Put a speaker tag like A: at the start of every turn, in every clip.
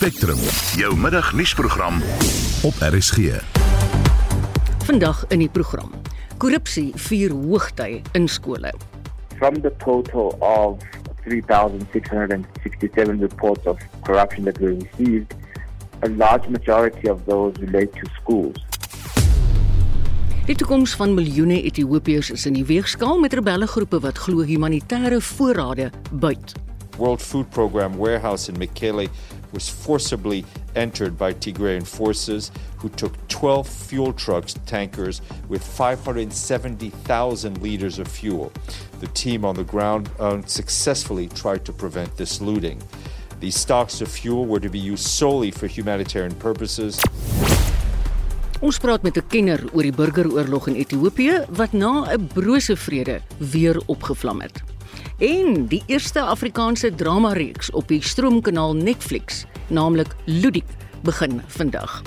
A: Spectrum, jou middagnuusprogram op RSG.
B: Vandag in die program. Korrupsie vier hoogtye in skole.
C: From the total of 3,667 reports of corruption that were received, a large majority of those relate to schools.
B: Die toekoms van miljoene Ethiopiërs is in die weegskaal met rebellegroepe wat glo humanitêre voorrade buit.
D: World Food Program warehouse in Mekele was forcibly entered by Tigrayan forces who took 12 fuel trucks, tankers, with 570,000 liters of fuel. The team on the ground unsuccessfully tried to prevent this looting. These stocks of fuel were to be used solely for humanitarian purposes.
B: Ons praat met 'n kenner oor die burgeroorlog in Ethiopië wat na 'n brose vrede weer opgevlam het. En die eerste Afrikaanse drama-reeks op die stroomkanaal Netflix, naamlik Ludik, begin vandag.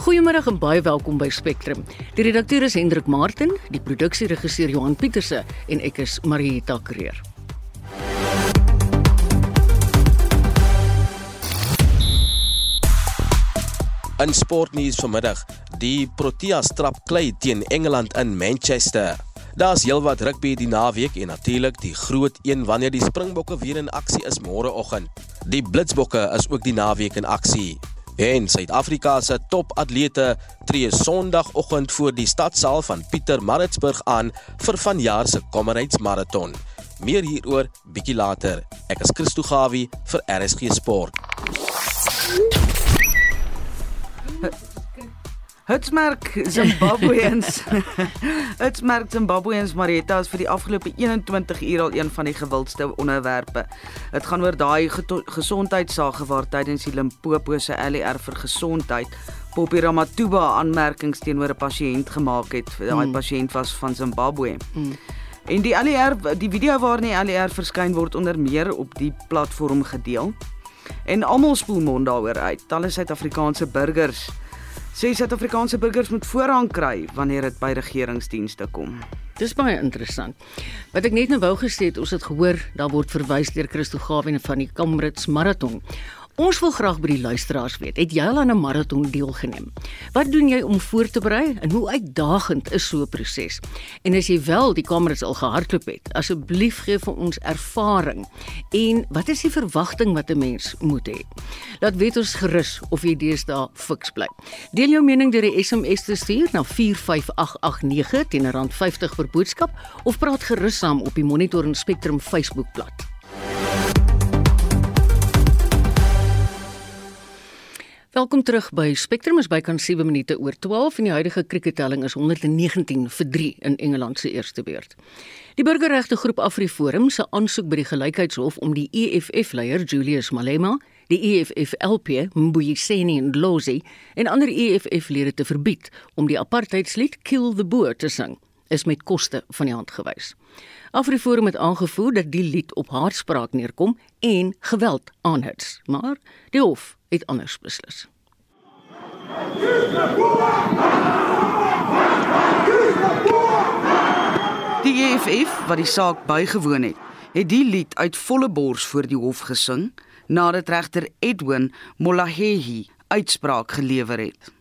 B: Goeiemôre en baie welkom by Spectrum. Die redakteur is Hendrik Martin, die produksieregisseur Johan Pieterse en ek is Marieta Kreer.
E: In sportnuus vanmiddag, die Proteas trap klei teen Engeland in Manchester. Daar's heelwat rugby die naweek en natuurlik die groot een wanneer die Springbokke weer in aksie is môreoggend. Die Blitsbokke is ook die naweek in aksie. En Suid-Afrika se topatlete tree Sondagoggend voor die stadsaal van Pieter Maritzburg aan vir vanjaar se Comrades Marathon. Meer hieroor bietjie later. Ek is Christo Gawie vir RSG Sport.
F: Hitsmerk Zimbabweans. Hitsmerk Zimbabweans Marietta is vir die afgelope 21 uur al een van die gewildste onderwerpe. Dit gaan oor daai gesondheidsaake waar tydens die Limpopo se LER vir gesondheid Poppy Ramatuba aanmerkings teenoor 'n pasiënt gemaak het. Daai mm. pasiënt was van Zimbabwe. Mm. En die LER, die video waarin die LER verskyn word onder meer op die platform gedeel. En almal spoel mond daaroor uit. Talle Suid-Afrikaanse burgers sê Suid-Afrikaanse burgers moet voorrang kry wanneer dit by regeringsdienste kom.
B: Dis baie interessant. Wat ek net nou wou gesê het, ons het gehoor daar word verwys deur Christo Gawien van die Kamrits maraton. Ons wil graag by die luisteraars weet, het jy al aan 'n maraton deelgeneem? Wat doen jy om voor te berei en hoe uitdagend is so 'n proses? En as jy wel die kameras al gehardloop het, asseblief gee vir ons ervaring. En wat is die verwagting wat 'n mens moet hê? Laat weet ons gerus of jy deesdae fiks bly. Deel jou mening deur die SMS te stuur na 45889 teen R50 per boodskap of praat gerus saam op die Monitor en Spectrum Facebookblad. Welkom terug by Spectrum is bykans 7 minute oor 12 en die huidige krikettelling is 119 vir 3 in Engeland se eerste beurt. Die burgerregte groep AfriForum se aansoek by die gelykheidshof om die EFF-leier Julius Malema, die EFF-LP Mbuyiseni Ndlozi en ander EFF-lede te verbied om die apartheidslied Kill the Boer te sing, is met koste van die hand gewys. AfriForum het aangevoer dat die lied op haatspraak neerkom en geweld aanhits, maar die hof het anders beslis.
F: Die EFF wat die saak bygewoon het, het die lied uit volle bors voor die hof gesing nadat regter Edwin Molahehi uitspraak gelewer het.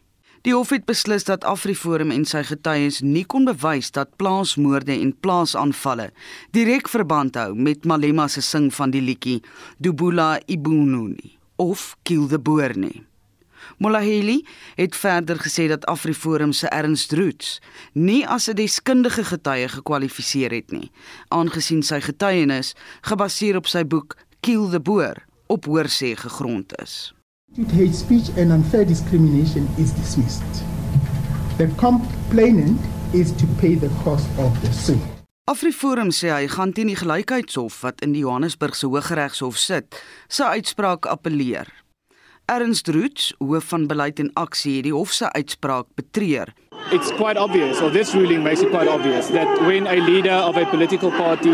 F: Die hof het beslis dat AfriForum en sy getuies nie kon bewys dat plaasmoorde en plaasaanvalle direk verband hou met Malema se sing van die liedjie Dubula Ibununi of Kill the Boer nie. Molaheli het verder gesê dat AfriForum se Ernst Roots nie as 'n deskundige getuie gekwalifiseer het nie, aangesien sy getuienis gebaseer op sy boek Kill the Boer op hoorsê gegrond is.
G: Hate speech and unfair discrimination is dismissed. The complainant is to pay the cost of the suit.
F: AfriForum sê hy gaan teen die gelykheidshof wat in die Johannesburgse Hooggeregshof sit, sy uitspraak appeleer. Ernst Roots, hoof van beleid en aksie, het die hof se uitspraak betreur.
H: It's quite obvious, or this ruling makes it quite obvious, that when a leader of a political party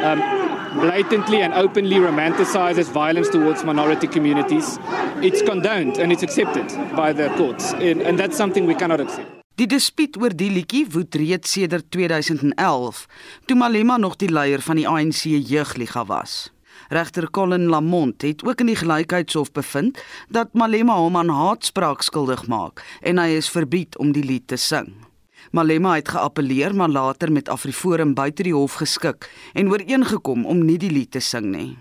H: um, blatantly and openly romanticizes violence towards minority communities, it's condoned and it's accepted by the courts. And, and that's something we cannot accept.
F: Die dispuut oor die liedjie woed reeds sedert 2011, toe Malema nog die leier van die ANC jeugliga was. Regter Colin Lamont het ook in die gelykheidshof bevind dat Malema hom aan haatspraak skuldig maak en hy is verbied om die lied te sing. Malema het geappeleer maar later met Afriforum buite die hof geskik en ooreengekom om nie die lied te sing nie.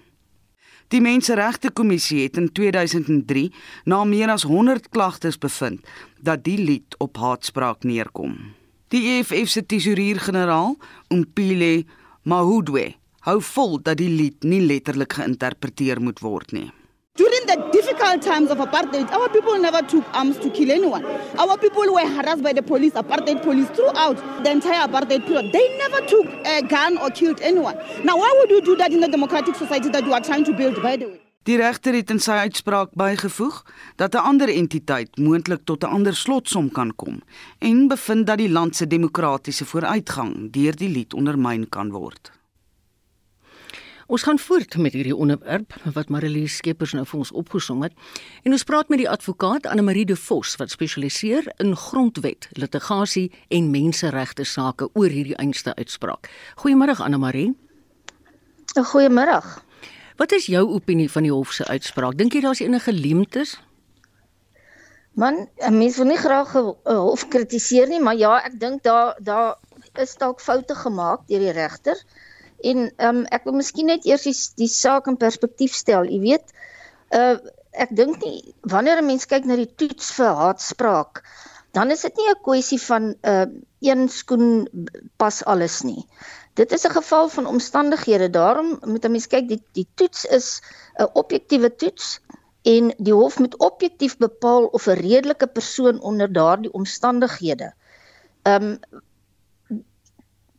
F: Die Menseregte Kommissie het in 2003 na meer as 100 klagtes bevind dat die lied op haatspraak neerkom. Die EFF se tesourier-generaal, Umpile Mahudwe, hou vol dat die lied nie letterlik geïnterpreteer moet word nie.
I: During the difficult times of apartheid, our people never took arms to kill anyone. Our people were harassed by the police, apartheid police, throughout the entire apartheid period. They never took a gun or killed anyone. Now, why would you do that in a democratic society that you are trying to build, by the way?
F: Die regter het in sy uitspraak bygevoeg dat 'n ander entiteit moontlik tot 'n ander slotsom kan kom en bevind dat die land se demokratiese vooruitgang deur die lied ondermyn kan word.
B: Ons gaan voort met hierdie onderwerp wat Marilee Skeepers nou vir ons opgesom het. En ons praat met die advokaat Anne Marie de Vos wat spesialiseer in grondwet, litigasie en menseregte sake oor hierdie einste uitspraak. Goeiemôre Anne Marie.
J: Goeiemôre.
B: Wat is jou opinie van die hof se uitspraak? Dink jy daar's enige leemtes?
J: Man, mense wil nie graag 'n hof kritiseer nie, maar ja, ek dink daar daar is dalk foute gemaak deur die regter. En ehm um, ek wil miskien net eers die, die saak in perspektief stel. Jy weet, uh ek dink nie wanneer 'n mens kyk na die toets vir haatspraak, dan is dit nie 'n kwessie van uh een skoen pas alles nie. Dit is 'n geval van omstandighede. Daarom moet 'n mens kyk die die toets is 'n objektiewe toets en die hof moet objektief bepaal of 'n redelike persoon onder daardie omstandighede ehm um,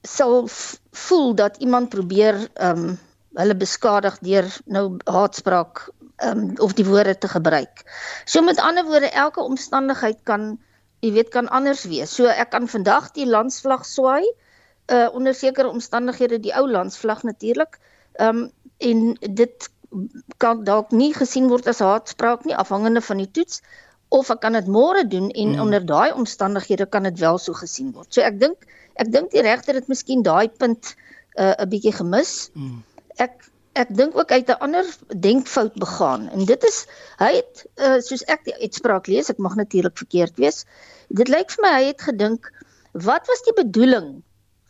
J: sal voel dat iemand probeer ehm um, hulle beskadig deur nou haatspraak ehm um, of die woorde te gebruik. So met ander woorde elke omstandigheid kan jy weet kan anders wees. So ek kan vandag die landsvlag swaai uh onder sekere omstandighede die ou landsvlag natuurlik. Ehm um, en dit kan dalk nie gesien word as haatspraak nie afhangende van die toets of ek kan dit môre doen en hmm. onder daai omstandighede kan dit wel so gesien word. So ek dink ek dink die regter het miskien daai punt 'n uh, bietjie gemis. Hmm. Ek ek dink ook het 'n ander denkfout begaan en dit is hy het uh, soos ek die uitspraak lees, ek mag natuurlik verkeerd wees. Dit lyk vir my hy het gedink wat was die bedoeling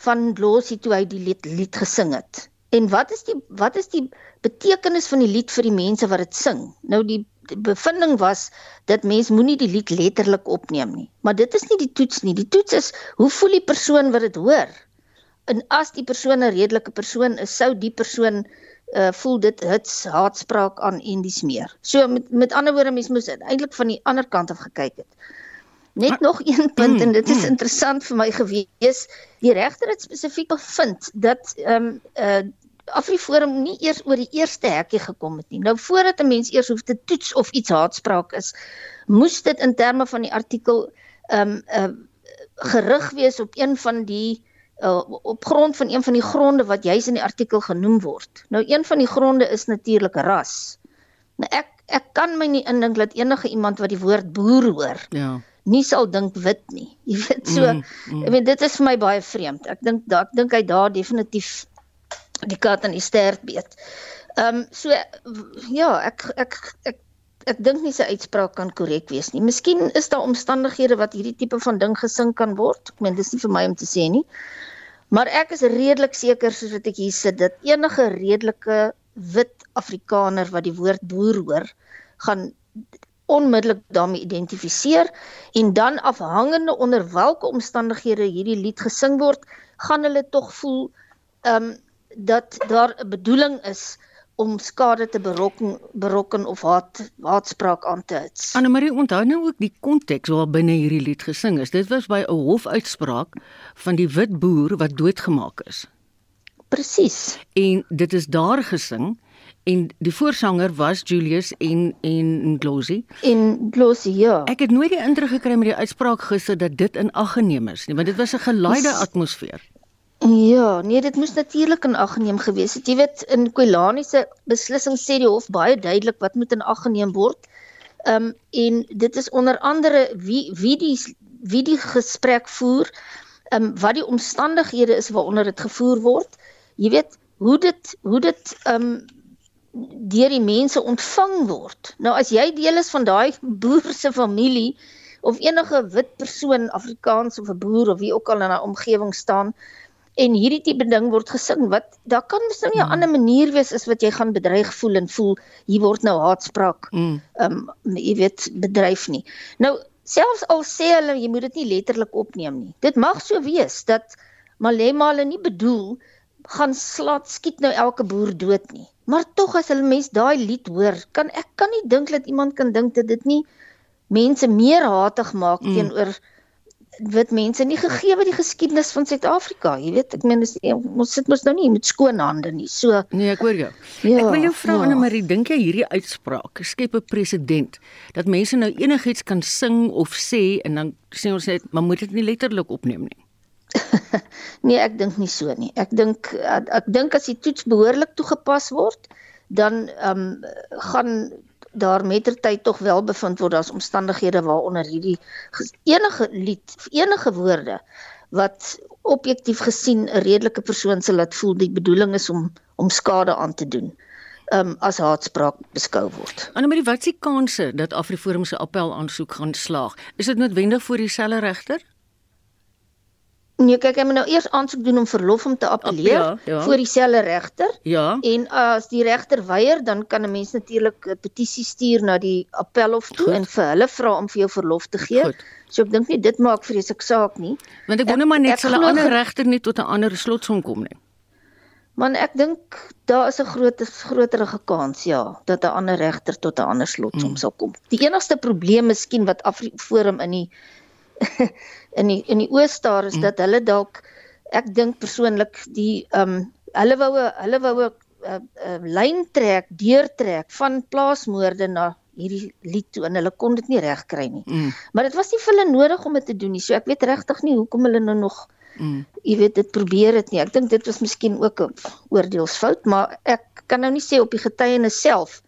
J: van Losie toe hy die lied, lied gesing het? En wat is die wat is die betekenis van die lied vir die mense wat dit sing? Nou die bevinding was dat mens moenie die lied letterlik opneem nie. Maar dit is nie die toets nie. Die toets is hoe voel die persoon wat dit hoor? En as die persoon 'n redelike persoon is, sou die persoon uh voel dit hits haatspraak aan en dis meer. So met met ander woorde mens moes eintlik van die ander kant af gekyk het. Net maar, nog een punt en dit is mm. interessant vir my gewees. Die regter het spesifiek bevind dat ehm um, uh Afriforum nie eers oor die eerste hekkie gekom het nie. Nou voordat 'n mens eers hoef te toets of iets haatspraak is, moes dit in terme van die artikel ehm um, uh, gerig wees op een van die uh, op grond van een van die gronde wat juis in die artikel genoem word. Nou een van die gronde is natuurlik ras. Nou ek ek kan my nie indink dat enige iemand wat die woord boer hoor ja nie sal dink wit nie. Jy weet so, mm, mm. ek weet dit is vir my baie vreemd. Ek dink ek dink hy daar definitief die kat in die stert beet. Ehm um, so ja, ek ek ek ek dink nie sy uitspraak kan korrek wees nie. Miskien is daar omstandighede wat hierdie tipe van ding gesing kan word. Ek meen dis nie vir my om te sê nie. Maar ek is redelik seker soos wat ek hier sit dat enige redelike wit Afrikaner wat die woord boer hoor, gaan onmiddellik daarmee identifiseer en dan afhangende onder watter omstandighede hierdie lied gesing word, gaan hulle tog voel ehm um, dat daar 'n bedoeling is om skade te berokken berokken of haat haatspraak aan te hits.
B: Anne Marie onthou nou ook die konteks waar binne hierdie lied gesing is. Dit was by 'n hofuitspraak van die wit boer wat doodgemaak is.
J: Presies.
B: En dit is daar gesing en die voorsanger was Julius en en Glossy.
J: En Glossy ja.
B: Ek het nooit die indruk gekry met die uitspraak gister dat dit in ag geneem is nie, want dit was 'n gelaaide atmosfeer.
J: Ja, nee, dit moes natuurlik in ag geneem gewees het. Jy weet in Kwelani se beslissing sê die hof baie duidelik wat moet in ag geneem word. Ehm um, en dit is onder andere wie wie die wie die gesprek voer, ehm um, wat die omstandighede is waaronder dit gevoer word. Jy weet hoe dit hoe dit ehm um, deur die mense ontvang word. Nou as jy deel is van daai boer se familie of enige wit persoon Afrikaans of 'n boer of wie ook al in 'n omgewing staan en hierdie tipe ding word gesing wat daar kan mos nou nie 'n mm. ander manier wees as wat jy gaan bedreig voel en voel hier word nou haatspraak mm. um jy weet bedryf nie. Nou selfs al sê hulle jy moet dit nie letterlik opneem nie. Dit mag so wees dat Malema hulle nie bedoel gaan slat skiet nou elke boer dood nie. Maar tog as hulle mens daai lied hoor, kan ek kan nie dink dat iemand kan dink dat dit nie mense meer hatig maak mm. teenoor wit mense nie gegee wat die geskiedenis van Suid-Afrika, jy weet, ek meen ons sit mos nou nie met skoon hande nie. So
B: Nee, ek hoor jou. Ja, ek wil jou vra ja. Anne Marie, dink jy hierdie uitspraak skep 'n presedent dat mense nou enigiets kan sing of sê en dan sê ons net, maar moet dit nie letterlik opneem nie?
J: nee, ek dink nie so nie. Ek dink ek, dink as die toets behoorlik toegepas word, dan ehm um, gaan daar mettertyd tog wel bevind word daar's omstandighede waaronder hierdie enige lied, enige woorde wat objektief gesien 'n redelike persoon sal laat voel die bedoeling is om om skade aan te doen um, as haatspraak beskou word.
B: Annelie, wat is die kanse dat Afriforum se appel aansoek gaan slaag? Is dit noodwendig vir dieselfde regter?
J: Nee, kyk, ek moet nou eers aansoek doen om verlof om te appeleer ja, ja. voor dieselfde regter.
B: Ja.
J: En as die regter weier, dan kan 'n mens natuurlik 'n petisie stuur na die appelhof toe Goed. en vir hulle vra om vir jou verlof te gee. Goed. So ek dink nie dit maak vreeslik saak nie.
B: Want ek wonder maar net sal 'n ander regter nie tot 'n ander slotsom kom nie.
J: Man, ek dink daar is 'n groot groterige kans ja dat 'n ander regter tot 'n ander slotsom mm. sal kom. Die enigste probleem miskien wat Afriforum in die in die in die Oos-Staar is mm. dat hulle dalk ek dink persoonlik die ehm um, hulle wou hulle wou 'n uh, uh, lyn trek, deurtrek van plaasmoorde na hierdie lied toe en hulle kon dit nie reg kry nie. Mm. Maar dit was nie vir hulle nodig om dit te doen nie. So ek weet regtig nie hoekom hulle nou nog mm. jy weet dit probeer dit nie. Ek dink dit was miskien ook 'n oordeelsfout, maar ek kan nou nie sê op die getuienis self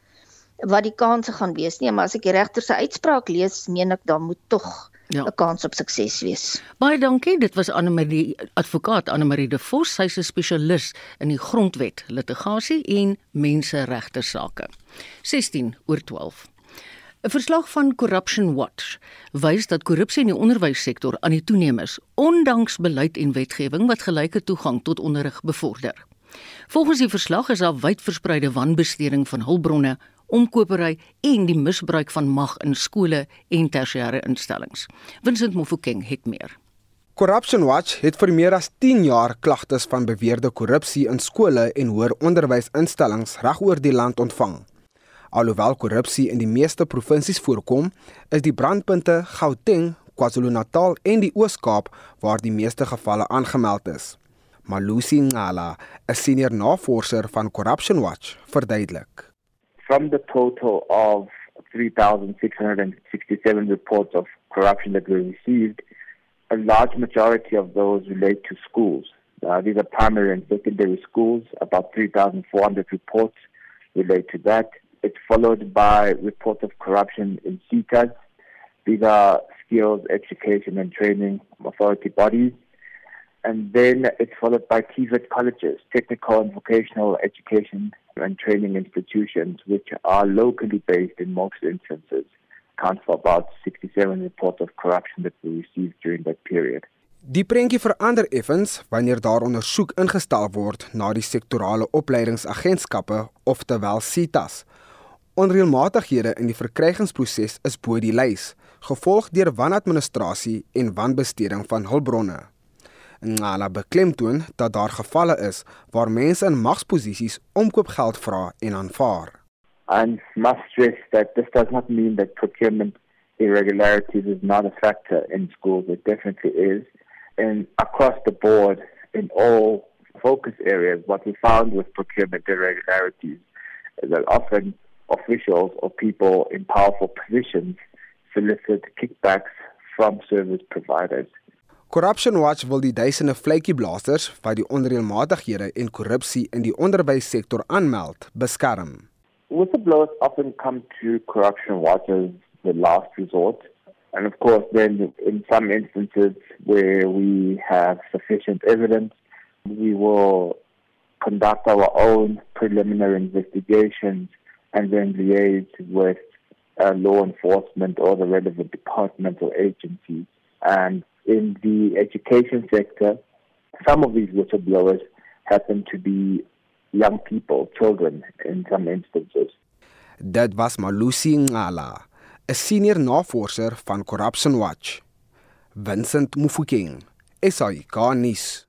J: wat die kanse gaan wees nie, maar as ek die regter se uitspraak lees, meen ek dan moet tog ja. 'n kans op sukses wees.
B: Baie dankie. Dit was Anne Marie advokaat Anne Marie de Vos, sy's 'n spesialis in die grondwet, litigasie en menseregte sake. 16 oor 12. 'n Verslag van Corruption Watch wys dat korrupsie in die onderwyssektor aan die toeneem is, ondanks beleid en wetgewing wat gelyke toegang tot onderrig bevorder. Volgens die verslag is daar wyd verspreide wanbesteding van hulpbronne omkopery en die misbruik van mag in skole en tersiêre instellings. Vincent Mofokeng het meer.
K: Corruption Watch het vir meer as 10 jaar klagtes van beweerde korrupsie in skole en hoër onderwysinstellings regoor die land ontvang. Alhoewel korrupsie in die meeste provinsies voorkom, is die brandpunte Gauteng, KwaZulu-Natal en die Oos-Kaap waar die meeste gevalle aangemeld is. Malusi Ngala, 'n senior navorser van Corruption Watch, verduidelik.
C: From the total of 3,667 reports of corruption that were received, a large majority of those relate to schools. Uh, these are primary and secondary schools. About 3,400 reports relate to that. It's followed by reports of corruption in CETAs. These are skills, education, and training authority bodies and then it's followed by TVET colleges, technical and vocational education and training institutions, which are locally based in most instances, account for about 67 reports of corruption that we received during that period.
K: Die prentjie verander effens wanneer daar ondersoek ingestel word na die sektorale opleidingsagentskappe oftewel SITAs. Onreëlmatighede in die verkrygingsproses is bo die lys, gevolg deur wanadministrasie en wanbesteding van hulpbronne. Ngala beklemtoon dat daar gevalle is waar mense in magsposisies omkoopgeld vra en aanvaar.
C: And must stress that this does not mean that procurement irregularities is not a factor in schools. It definitely is. And across the board, in all focus areas, what we found with procurement irregularities is that often officials or people in powerful positions solicit kickbacks from service providers.
K: Corruption Watch wil die duisende vletjieblaasters wat die onreëlmatighede en korrupsie in die onderwyssektor aanmeld, beskerm.
C: Whistleblowers often come to Corruption Watch as the last resort. And of course, then in some instances where we have sufficient evidence, we will conduct our own preliminary investigations and then liaise with uh, law enforcement or the relevant departments or agencies. And in the education sector, some of these whistleblowers happen to be young people, children in some instances.
K: Dit was Malusi Ngala, 'n senior navorser van Corruption Watch. Vincent Mufokeng, SAK nuus.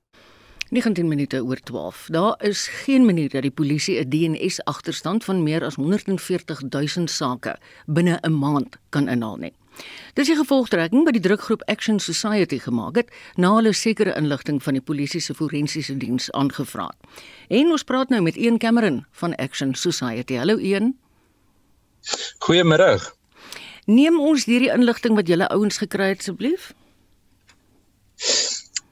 B: 19 minute oor 12. Daar is geen manier dat die polisie 'n DNS agterstand van meer as 140 000 sake binne 'n maand kan inhaal nie. Dis die gevolgtrekking wat die drukgroep Action Society gemaak het na hulle sekere inligting van die polisie se forensiese diens aangevra het. En ons praat nou met Ian Cameron van Action Society. Hallo Ian.
L: Goeiemôre.
B: Neem ons hierdie inligting wat julle ouens gekry het asseblief.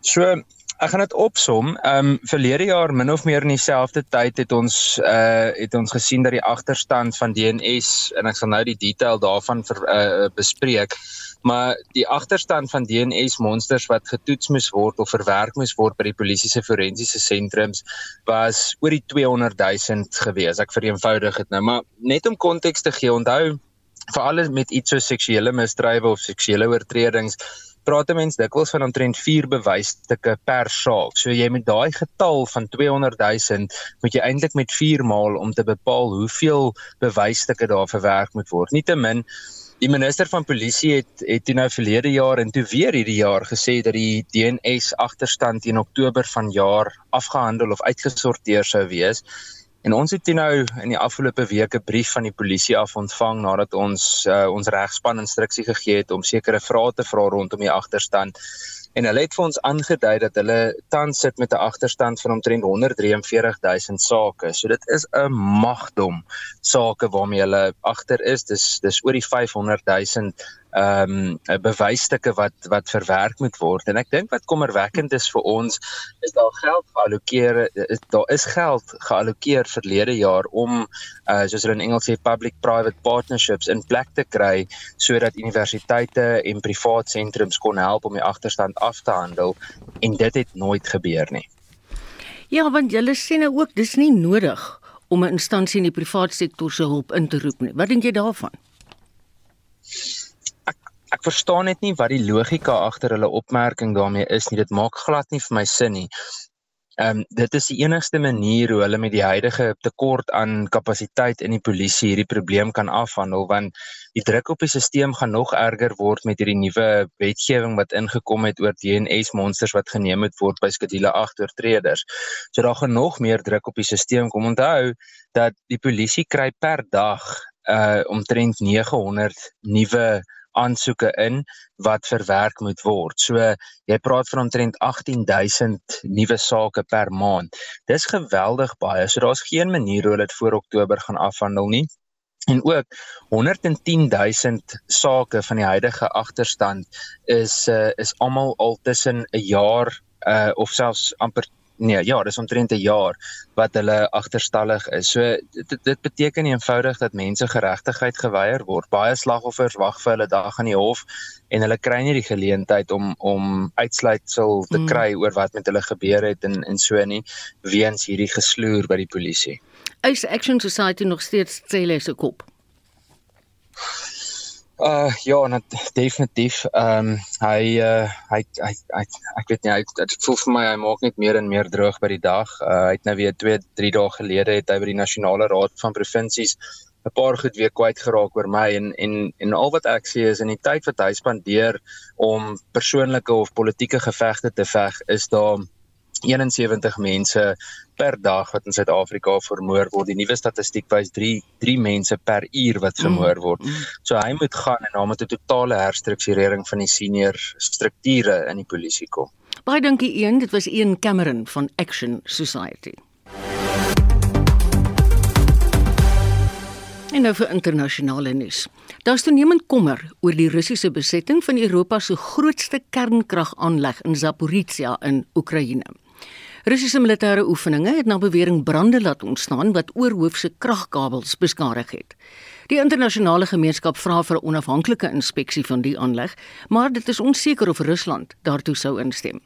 L: So Ek gaan dit opsom. Ehm um, verlede jaar min of meer in dieselfde tyd het ons uh het ons gesien dat die agterstand van DNS en ek sal nou die detail daarvan ver, uh bespreek, maar die agterstand van DNS monsters wat getoets moes word of verwerk moes word by die polisie se forensiese sentrums was oor die 200 000 gewees. Ek vereenvoudig dit nou, maar net om konteks te gee, onthou vir alles met iets so seksuele misdrywe of seksuele oortredings praat 'n mens dikwels van omtrent 4 bewysstukke per saak. So jy met daai getal van 200 000 moet jy eintlik met 4 maal om te bepaal hoeveel bewysstukke daar verwerk moet word. Nietemin Die minister van polisie het het toe nou verlede jaar en toe weer hierdie jaar gesê dat die DNS agterstand teen Oktober vanjaar afgehandel of uitgesorteer sou wees. En ons het nou in die afgelope weke 'n brief van die polisie af ontvang nadat ons uh, ons regspan instruksie gegee het om sekere vrae te vra rondom die agterstand. En hulle het vir ons aangedui dat hulle tans sit met 'n agterstand van omtrent 143 000 sake. So dit is 'n magdom sake waarmee hulle agter is. Dis dis oor die 500 000 ehm um, bewysstukke wat wat verwerk moet word en ek dink wat kommerwekkend is vir ons is daar geld geallokeer is daar is geld geallokeer verlede jaar om uh, soos hulle in Engels sê public private partnerships in plek te kry sodat universiteite en privaat sentrums kon help om die agterstand af te handel en dit het nooit gebeur nie.
B: Ja, want julle sê nou ook dis nie nodig om 'n instansie in die privaat sektor se hulp in te roep nie. Wat dink jy daarvan?
L: Ek verstaan net nie wat die logika agter hulle opmerking daarmee is nie. Dit maak glad nie vir my sin nie. Ehm um, dit is die enigste manier hoe hulle met die huidige tekort aan kapasiteit in die polisie hierdie probleem kan afhandel want die druk op die stelsel gaan nog erger word met hierdie nuwe wetgewing wat ingekom het oor DNS monsters wat geneem het word by skedule 8 oortreders. So daar gaan nog meer druk op die stelsel kom. Onthou dat die polisie kry per dag uh omtrent 900 nuwe aansoeke in wat verwerk moet word. So jy praat van omtrent 18000 nuwe sake per maand. Dis geweldig baie. So daar's geen manier hoe hulle dit voor Oktober gaan afhandel nie. En ook 110000 sake van die huidige agterstand is uh, is almal al tussen 'n jaar uh of selfs amper nee, ja, dis omtrent 'n jaar wat hulle agterstallig is. So dit dit beteken eenvoudig dat mense geregtigheid geweier word. Baie slagoffers wag vir hulle dag aan die hof en hulle kry nie die geleentheid om om uitsluitsel te mm. kry mm. oor wat met hulle gebeur het en en so nie weens hierdie gesloer by die polisie.
B: Is Action Society nog steeds sê se kop?
L: Uh ja, net definitief. Ehm um, hy uh hy hy, hy ek weet nie, hy dit voel vir my hy maak net meer en meer droog by die dag. Uh hy het nou weer 2 3 dae gelede het hy by die nasionale raad van provinsies 'n paar goed weer kwyt geraak oor my en en en al wat ek sê is in die tyd wat hy spandeer om persoonlike of politieke gevegte te veg, is daar 71 mense per dag wat in Suid-Afrika vermoor word. Die nuwe statistiek wys 3 3 mense per uur wat mm, vermoor word. Mm. So hy moet gaan en moet 'n totale herstrukturering van die senior strukture in die polisie kom.
B: Baie dankie een, dit was een Cameron van Action Society. En nou vir internasionale nuus. Daar's toenemend kommer oor die Russiese besetting van Europa se grootste kernkragaanleg in Zaporizhia in Oekraïne. Russiese militêre oefeninge het na bewering brande laat ontstaan wat oorhoofse kragkabels beskadig het. Die internasionale gemeenskap vra vir 'n onafhanklike inspeksie van die aanleg, maar dit is onseker of Rusland daartoe sou instem.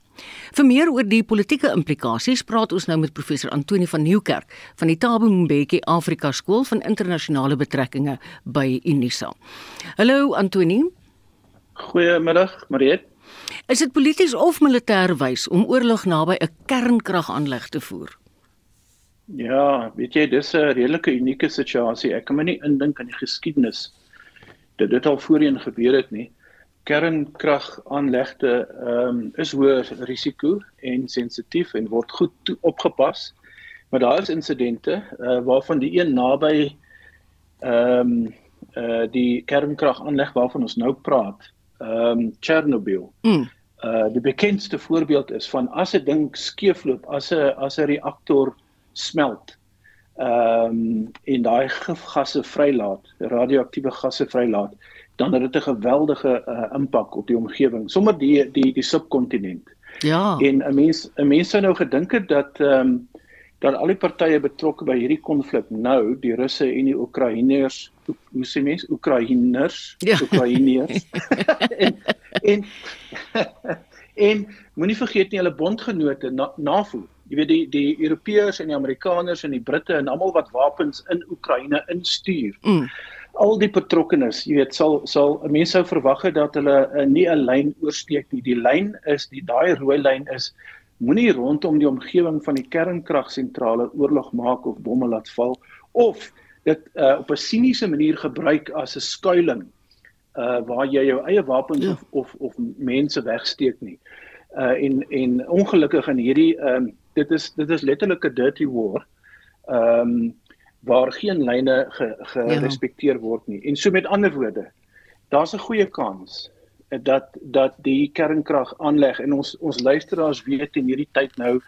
B: Vir meer oor die politieke implikasies praat ons nou met professor Antoni van Nieuwkerk van die Thabo Mbeki Afrika Skool van Internasionale Betrekkinge by Unisa. Hallo Antoni.
M: Goeiemiddag, Mariet.
B: Is dit polities of militêr wys om oorlog naby 'n kernkragaanleg te voer?
M: Ja, weet jy, dis 'n redelike unieke situasie. Ek kan my nie indink aan die geskiedenis dat dit al voorheen gebeur het nie. Kernkragaanlegte ehm um, is hoë risiko en sensitief en word goed opgepas. Maar daar is insidente uh, waarvan die een naby ehm um, uh die kernkragaanleg waarvan ons nou praat, ehm um, Chernobyl. Mm. Uh die bekendste voorbeeld is van as 'n ding skeefloop, as 'n as 'n reaktor smelt. Ehm um, en daai gifgasse vrylaat, radioaktiewe gasse vrylaat, dan het dit 'n geweldige uh, impak op die omgewing, sommer die die die subkontinent.
B: Ja.
M: En 'n mens 'n mens sou nou gedink het dat ehm um, dat al die partye betrokke by hierdie konflik nou, die Russe en die Oekraïners, hoe sê mens, Oekraïners,
B: ja.
M: Oekraïners. en en, en moenie vergeet nie hulle bondgenote na, NAVO jy weet die die Europeërs en die Amerikaners en die Britte en almal wat wapens in Oekraïne instuur. Mm. Al die betrokkenes, jy weet, sal sal mense sou verwag het dat hulle uh, nie 'n lyn oorsteek nie. Die lyn is die daai rooi lyn is moenie rondom die omgewing van die kernkragsentrale oorlog maak of bomme laat val of dit uh, op 'n siniese manier gebruik as 'n skuilings uh waar jy jou eie wapens ja. of, of of mense wegsteek nie. Uh en en ongelukkig in hierdie ehm um, dit is dit is letterlik 'n dirty war. Ehm um, waar geen lyne gerespekteer ge ja. word nie. En so met ander woorde, daar's 'n goeie kans dat dat die kernkrag aanleg en ons ons luisteraars weet in hierdie tyd nou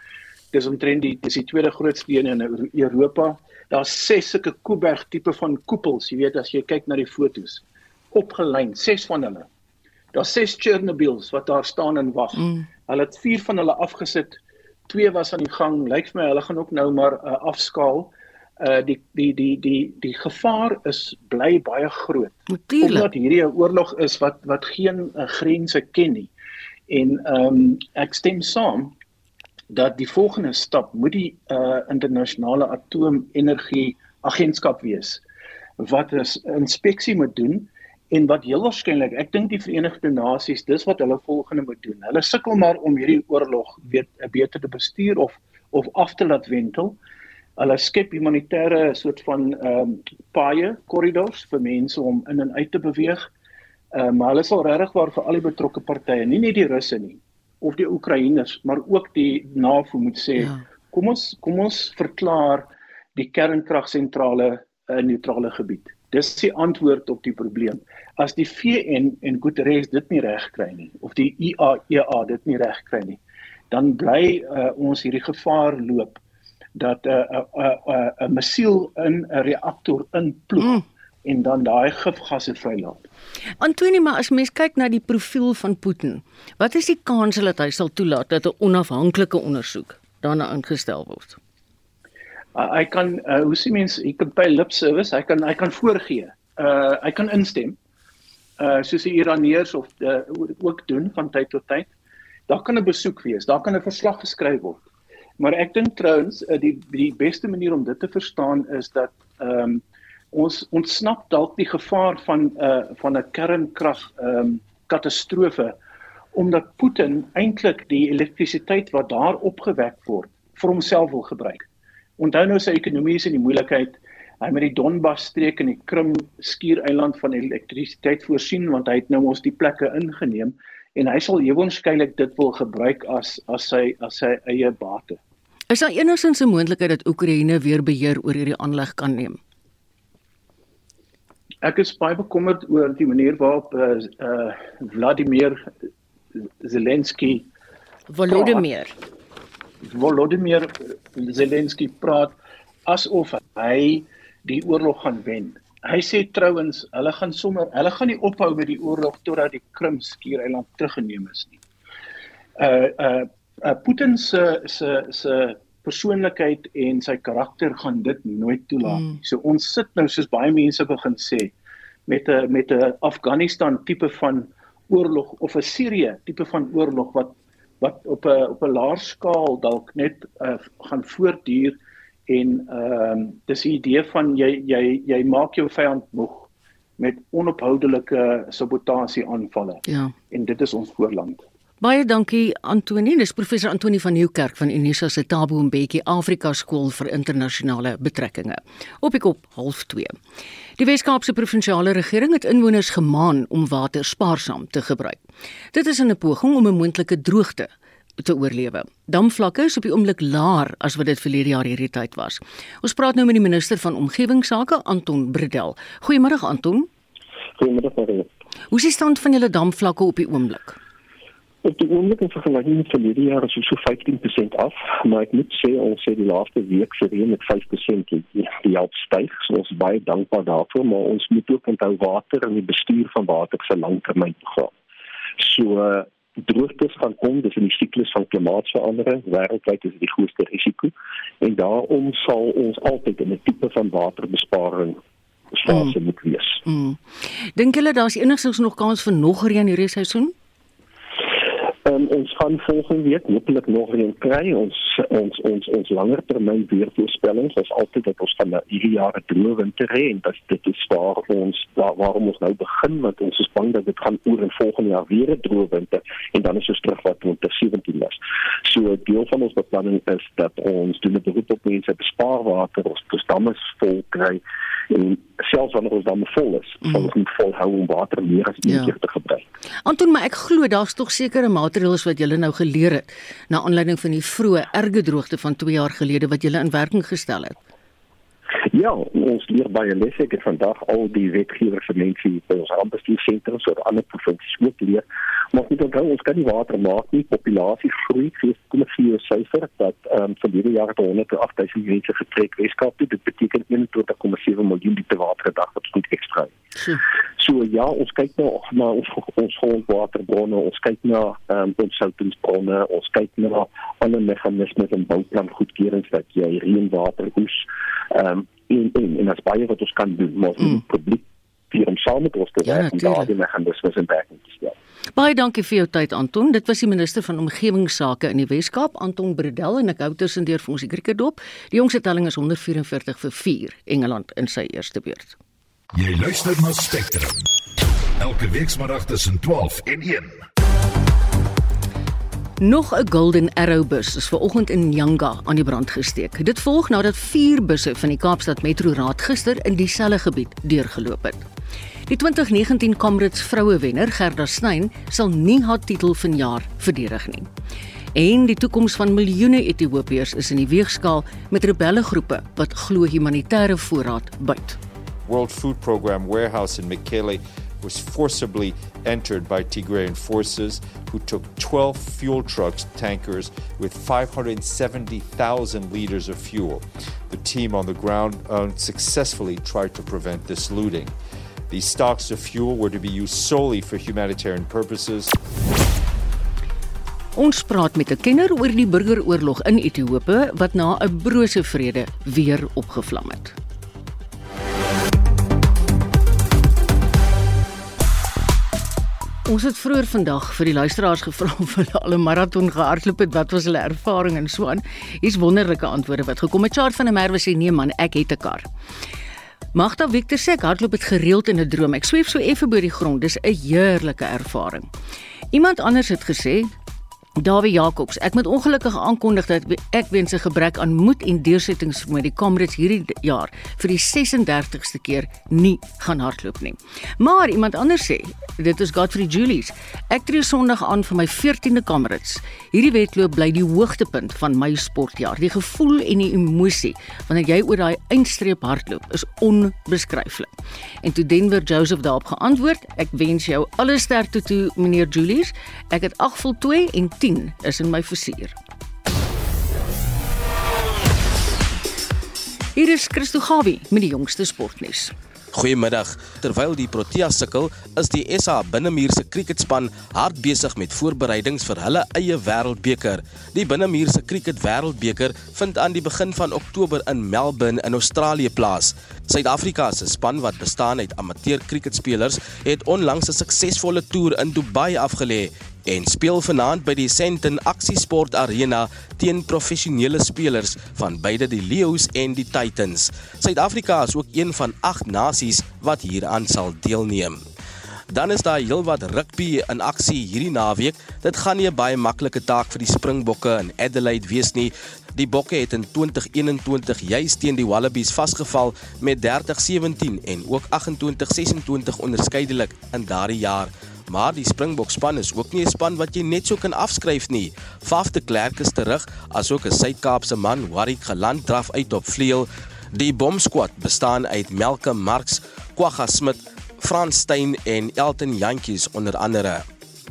M: dis omtrent die dis die tweede grootste een in Europa. Daar's ses sulke Kuiberg tipe van koepels, jy weet as jy kyk na die fotos. Opgelyn, ses van hulle. Daar's ses Chernobyls wat daar staan en wag. Mm. Hulle het vier van hulle afgesit twee was aan die gang. Lyk vir my hulle gaan ook nou maar uh, afskaal. Uh die die die die die gevaar is bly baie groot.
B: Natuurlijk.
M: Omdat hierdie 'n oorlog is wat wat geen uh, grense ken nie. En ehm um, ek stem saam dat die volgende stap moet die uh internasionale atoomenergie agentskap wees wat 'n inspeksie moet doen en wat heel waarskynlik ek dink die Verenigde Nasies dis wat hulle volgende moet doen. Hulle sukkel maar om hierdie oorlog weet beter te bestuur of of af te laat wentel. Hulle skep humanitêre soort van ehm um, paaie korridors vir mense om in en uit te beweeg. Ehm um, maar hulle sal regtig waar vir al die betrokke partye, nie net die Russe nie of die Oekraïners, maar ook die NAVO moet sê, ja. kom ons kom ons verklaar die kernkragsentrale 'n neutrale gebied. Dis die antwoord op die probleem. As die VN en Guterres dit nie reg kry nie of die IAEA e dit nie reg kry nie, dan bly uh, ons hierdie gevaar loop dat 'n uh, 'n uh, 'n uh, 'n uh, missiel in 'n reaktor inploeg mm. En dan daai gifgasse vrylaat.
B: Antonie, maar as mens kyk na die profiel van Putin, wat is die kans dat hy sal toelaat dat 'n onafhanklike ondersoek daarna ingestel word?
M: uh, hy kan uh, hoe sien mense hy kan by lip service hy kan hy kan voorgee uh hy kan instem uh soos die Iraniërs of uh, ook doen van tyd tot tyd daar kan 'n besoek wees daar kan 'n verslag geskryf word maar ek dink trouens uh, die die beste manier om dit te verstaan is dat ehm um, ons ontsnap dalk die gevaar van uh van 'n kernkrag ehm um, katastrofe omdat Putin eintlik die elektrisiteit wat daar opgewek word vir homself wil gebruik. Onthou nou sy ekonomie is in die moeilikheid. Hy met die Donbas streek in die Krim skiereiland van elektrisiteit voorsien want hy het nou ons die plekke ingeneem en hy sal ewonskielik dit wil gebruik as as sy as sy eie bate.
B: Is daar enigsins 'n moontlikheid dat Oekraïne weer beheer oor hierdie aanleg kan neem?
M: Ek is baie bekommerd oor die manier waarop uh, uh Vladimir Zelensky
B: Volodymyr
M: Volodymyr Zelensky praat asof hy die oorlog gaan wen. Hy sê trouens hulle gaan sommer hulle gaan nie ophou met die oorlog totdat die Krim skiereiland teruggeneem is nie. Uh uh, uh Putin se se se persoonlikheid en sy karakter gaan dit nooit toelaat nie. Mm. So ons sit nou soos baie mense begin sê met 'n met 'n Afghanistan tipe van oorlog of 'n Sirië tipe van oorlog wat wat op 'n op 'n laer skaal dalk net uh, gaan voortduur en ehm uh, dis die idee van jy jy jy maak jou vyand moeg met onophoudelike sabotasie aanvalle.
B: Ja.
M: En dit is ons voorland.
B: Baie dankie Antonie, dis professor Antonie van Nieuwkerk van Unisa se Tabo Mbeki Afrika Skool vir Internasionale Betrekkinge. Op ek op 0.2. Die Weskaapse provinsiale regering het inwoners gemaan om water spaarsaam te gebruik. Dit is in 'n poging om 'n moontlike droogte te oorlewe. Damvlakke is op die oomblik laer as wat dit verlede jaar hierdie tyd was. Ons praat nou met die minister van omgewingsake, Anton Bredel. Goeiemôre Anton.
N: Goeiemôre.
B: Hoe is die stand van julle damvlakke op die oomblik?
N: Op die oomblik in vergelyking met verlede jaar is ons so 15% af, maar ek moet sê ons het die laaste week gereën met 5% die, die help styg. So ons is baie dankbaar daarvoor, maar ons moet ook onthou water en die bestuur van water se langtermynprogram. So uh, droogtes gaan kom, dis in die siklus van klimaatsverandering, wêreldwyd is dit die grootste risiko en daarom sal ons altyd in 'n tipe van waterbesparing fase mm. moet wees.
B: Mm. Dink julle daar's enigsins nog kans vir nog reën hierdie seisoen?
N: Um, ons gaan volgende week hopelik nog een kry ons ons ons ons langer termyn weervoorspellings is altyd dat ons van hierdie jaar 'n droë winter hê en dat dit is waar ons waar, waarom ons nou begin want ons is bang dat dit gaan oor in volgende jaar weer 'n droë winter en dan is ons terug wat 2017 was. So deel van ons beplanning is dat ons doen 'n beroep op mense bespaar water ons damme vol kry en selfs wanneer ons damme vol is, mm. ons nie volhou om water meer as een ja. keer te gebruik.
B: Anton, maar ek glo daar's tog sekere maatreëls wat julle nou geleer het na aanleiding van die vroeë erge droogte van 2 jaar gelede wat julle in werking gestel het.
N: Ja, ons leer baie lesse. Ek vandag al die wetgewers vir mense by ons rampbestuursentrum so ander provinsies ook leer. Maar moet onthou ons kan nie water maak nie. Populasie groei. Kom ek vir jou syfer dat ehm um, vir hierdie jaar het 108 000 mense getrek Weskaap toe. Dit beteken 21,7 miljoen liter water per dag wat goed ekstra. So. so ja, ons kyk nou na ons ons grondwaterbronne, ons kyk na ehm um, ons soutingsbronne, ons kyk na ander meganismes en bouplan goedkeurings dat jy reënwater oes. Ehm um, en en en as baie wat ons kan doen maar ons mm. publiek vir om saam met ons te werk ja, en daardie meganismes in werking te stel.
B: Baie dankie vir jou tyd Anton. Dit was die minister van omgewingsake in die Wes-Kaap, Anton Bredel en ek hou tussendeur vir ons die krieket dop. Die jongste telling is 144 vir 4 Engeland in sy eerste beurt.
A: Jy luister na Spectrum. Elke week saterdag tussen 12 en 1.
B: Nog 'n Golden Arrow bus is ver oggend in Nyanga aan die brand gesteek. Dit volg nadat 4 busse van die Kaapstad Metro Raad gister in dieselfde gebied deurgeloop het. Die 2019 Comrades vroue wenner Gerda Sneyn sal nie haar titel vanjaar verdedig nie. En die toekoms van miljoene Ethiopiërs is in die weegskaal met rebellegroepe wat glo humanitêre voorraad byt.
D: World Food Program warehouse in Mekelle was forcibly entered by Tigrayan forces who took 12 fuel trucks, tankers, with 570,000 liters of fuel. The team on the ground unsuccessfully tried to prevent this looting. These stocks of fuel were to be used solely for humanitarian purposes.
B: Ons praat met 'n kenner oor die burgeroorlog in Ethiopië wat na 'n brose vrede weer opgevlam het. Ons het vroeër vandag vir die luisteraars gevra of hulle al 'n maraton gehardloop het, wat was hulle ervaring en so aan. Hier's wonderlike antwoorde wat gekom het. Chart van der Merwe sê nee man, ek het 'n kar. Magda Victor sê hardloop het gereeld in 'n droom. Ek sweef so effe bo die grond. Dis 'n heerlike ervaring. Iemand anders het gesê Dawie Jacobs, ek moet ongelukkig aankondig dat ek weens 'n gebrek aan moed en deursettingsvermoë die Comrades hierdie jaar vir die 36ste keer nie gaan hardloop nie. Maar iemand anders sê, dit is Godfrey Julies. Ek tree Sondag aan vir my 14de Comrades. Hierdie wedloop bly die hoogtepunt van my sportjaar. Die gevoel en die emosie wanneer jy oor daai eindstreep hardloop is onbeskryflik. En toe Denver Joseph daarop geantwoord, ek wens jou alle sterkte toe meneer Julies. Ek het 8 voltooi en 10 is in my versuur. Hier is Christo Gawie met die jongste sportnuus.
E: Goeiemiddag. Terwyl die Proteas sukkel, is die SA Binnemuurse kriketspan hard besig met voorbereidings vir hulle eie Wêreldbeker. Die Binnemuurse Kriket Wêreldbeker vind aan die begin van Oktober in Melbourne in Australië plaas. Suid-Afrika se span wat bestaan uit amateur kriketspelers het onlangs 'n suksesvolle toer in Dubai afgelê en speel vanaand by die Sandton Aksiesport Arena teen professionele spelers van beide die Lions en die Titans. Suid-Afrika is ook een van 8 nasies wat hieraan sal deelneem. Dan is daar heelwat rugby in aksie hierdie naweek. Dit gaan nie 'n baie maklike taak vir die Springbokke in Adelaide wees nie. Die Bokke het in 2021 juis teen die Wallabies vasgeval met 30-17 en ook 28-26 onderskeidelik in daardie jaar. Maar die Springbok span is ook nie 'n span wat jy net so kan afskryf nie. Faf de Klerk is terug, asook 'n Suid-Kaapse man, Warwick Geland draf uit op vleuel. Die bomsquad bestaan uit Melke Marx, Kwagga Smit, Frans Steyn en Elton Jantjies onder andere.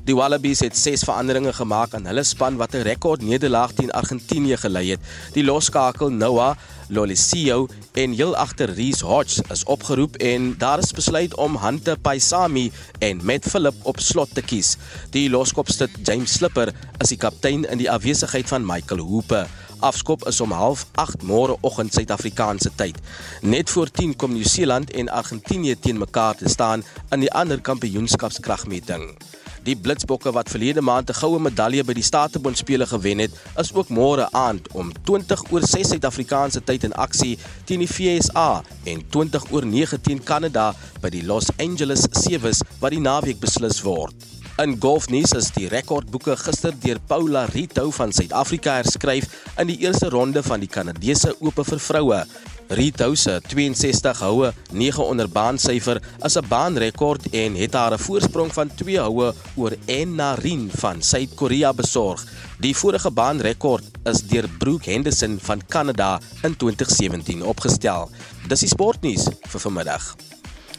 E: Die Wallabies het 6 veranderinge gemaak aan hulle span wat 'n rekord nederlaag teen Argentinië gelei het. Die loskakel Noah Lolesio en heel agter Reese Hodge is opgeroep en daar is besluit om Hante Paisami en Matt Philip op slot te kies. Die loskopste James Slipper is die kaptein in die afwesigheid van Michael Hooper. Afskop is om 08:30 môre oggend Suid-Afrikaanse tyd. Net voor 10 kom Nieu-Seeland en Argentinië teen mekaar te staan in die ander kampioenskapskragmeting. Die Blitsbokke wat verlede maand 'n goue medalje by die Statebond spele gewen het, is ook môre aand om 20 oor 6 Suid-Afrikaanse tyd in aksie teen die FSA en 20 oor 9 teen Kanada by die Los Angeles Sevens wat die naweek beslis word. In golfnuus is die rekordboeke gister deur Paula Rito van Suid-Afrika herskryf in die eerste ronde van die Kanadese Ope vir vroue. Rito se 62 houe 9 onder baansyfer is 'n baanrekord en het haar 'n voorsprong van 2 houe oor Enna Rin van Suid-Korea besorg. Die vorige baanrekord is deur Brooke Henderson van Kanada in 2017 opgestel. Dis die sportnuus vir vanmiddag.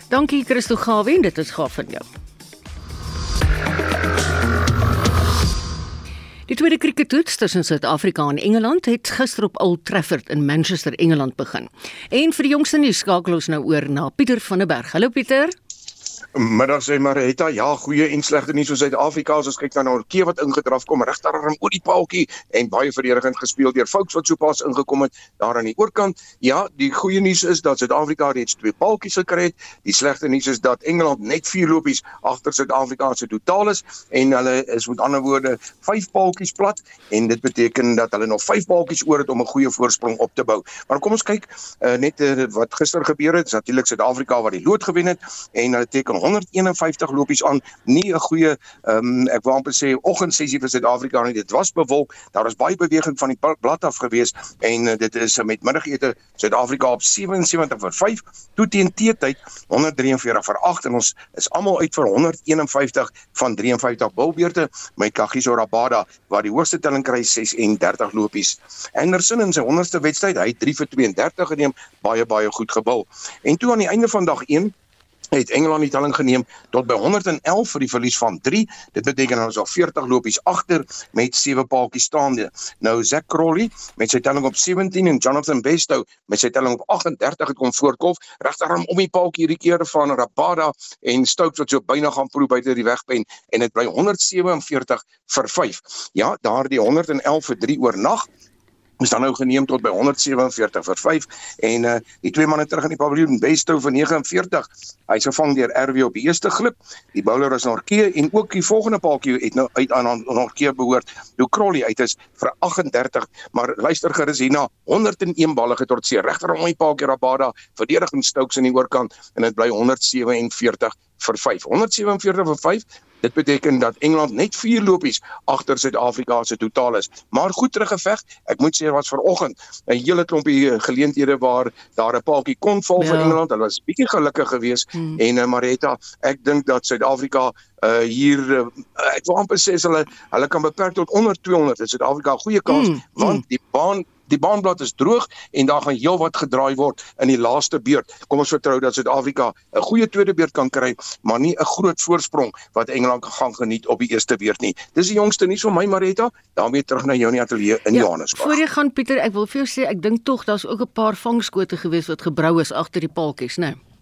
B: Dankie Christo Gawen, dit is gaaf van jou. Die tweede krikettoets tussen Suid-Afrika en Engeland het gister op Old Trafford in Manchester, Engeland begin. En vir die jongste nuus skakel ons nou oor na Pieter van der Berg. Hallo Pieter.
O: Middag sê Marita, ja, goeie en slegte nuus vir Suid-Afrika. As ons kyk na Norke wat ingedraf kom regterarm oor die paaltjie en baie verdedigend gespeel deur Fouks wat sopas ingekom het daar aan die oorkant. Ja, die goeie nuus is dat Suid-Afrika reeds twee paaltjies gekry het. Die slegte nuus is dat Engeland net vier lopies agter Suid-Afrika se totaal is en hulle is met ander woorde vyf paaltjies plat en dit beteken dat hulle nog vyf paaltjies oor het om 'n goeie voorsprong op te bou. Maar kom ons kyk uh, net uh, wat gister gebeur het. Natuurlik Suid-Afrika wat die lood gewen het en hulle teken 151 lopies aan. Nie 'n goeie ehm um, ek wou amper sê oggendsessie vir Suid-Afrika nie. Dit was bewolk. Daar was baie beweging van die blad af gewees en uh, dit is uh, met middagete Suid-Afrika op 77 vir 5 toe teen teetyd 143 vir 8 en ons is almal uit vir 151 van 53 bilbeerte met Kagiso Rabada wat die hoogste telling kry 36 lopies. Anderson in sy 100ste wedstryd, hy het 3 vir 32 geneem, baie baie goed gebul. En toe aan die einde van dag 1 het Engeland die telling geneem tot by 111 vir die verlies van 3. Dit beteken ons al 40 lopies agter met 7 paaltjies staande. Nou Zack Crowley met sy telling op 17 en Jonathan Bestow met sy telling op 38 het kom voorkof regterarm om die paaltjie hierdie keer van Rabada en Stokes wat so byna gaan proe buite die wegpen en dit bly 147 vir 5. Ja, daardie 111 vir 3 oor nag is dan nou geneem tot by 147 vir 5 en uh die twee manne terug in die paviljoen Bestow vir 49. Hy's gevang deur RW op die eerste glip. Die bowler is Norke en ook die volgende paaltjie het nou uit aan Norke behoort. Lou Crowley uit is vir 38, maar luister gerus hierna 101 balle getrotseer regter om die paaltjie Rabada verdediging Stokes in die oorkant en dit bly 147 vir 5. 147 vir 5 Dit beteken dat Engeland net 4 lopies agter Suid-Afrika se totaal is. Maar goed teruggeveg. Ek moet sê wat vanoggend 'n hele klompie eh, geleenthede waar daar 'n paaltjie kon val ja. vir Engeland. Hulle was bietjie gelukkig geweest hmm. en uh, Maretta, ek dink dat Suid-Afrika uh hier uh, ek wil amper sê hulle hulle kan beperk tot onder 200. Dit is Suid-Afrika 'n goeie kans mm, want mm. die baan die baanblad is droog en daar gaan heelwat gedraai word in die laaste beurt. Kom ons vertrou dat Suid-Afrika 'n goeie tweede beurt kan kry, maar nie 'n groot voorsprong wat Engeland gaan geniet op die eerste beurt nie. Dis die jongste nuus van my Maretta. daarmee terug na jou in die ateljee in ja, Johannesburg.
B: Voor jy gaan Pieter, ek wil vir jou sê ek dink tog daar's ook 'n paar vangskote gewees wat gebrou is agter die paaltjies, né? Nee?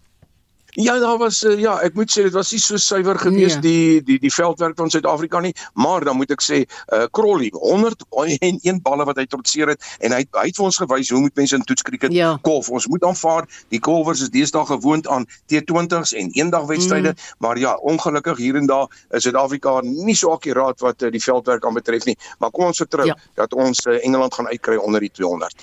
O: Ja, daar was uh, ja, ek moet sê dit was nie so suiwer gewees nee. die die die veldwerk van Suid-Afrika nie, maar dan moet ek sê, uh Crowley 101 balle wat hy trotseer het en hy hy het vir ons gewys hoe moet mense in toetskriket ja. kolf. Ons moet aanvaar die kolwers is deesdae gewoond aan T20s en eendagwedstryde, mm. maar ja, ongelukkig hier en daar is Suid-Afrika nie so akkuraat wat uh, die veldwerk aanbetref nie. Maar kom ons vertrou ja. dat ons uh, Engeland gaan uitkry onder die 200.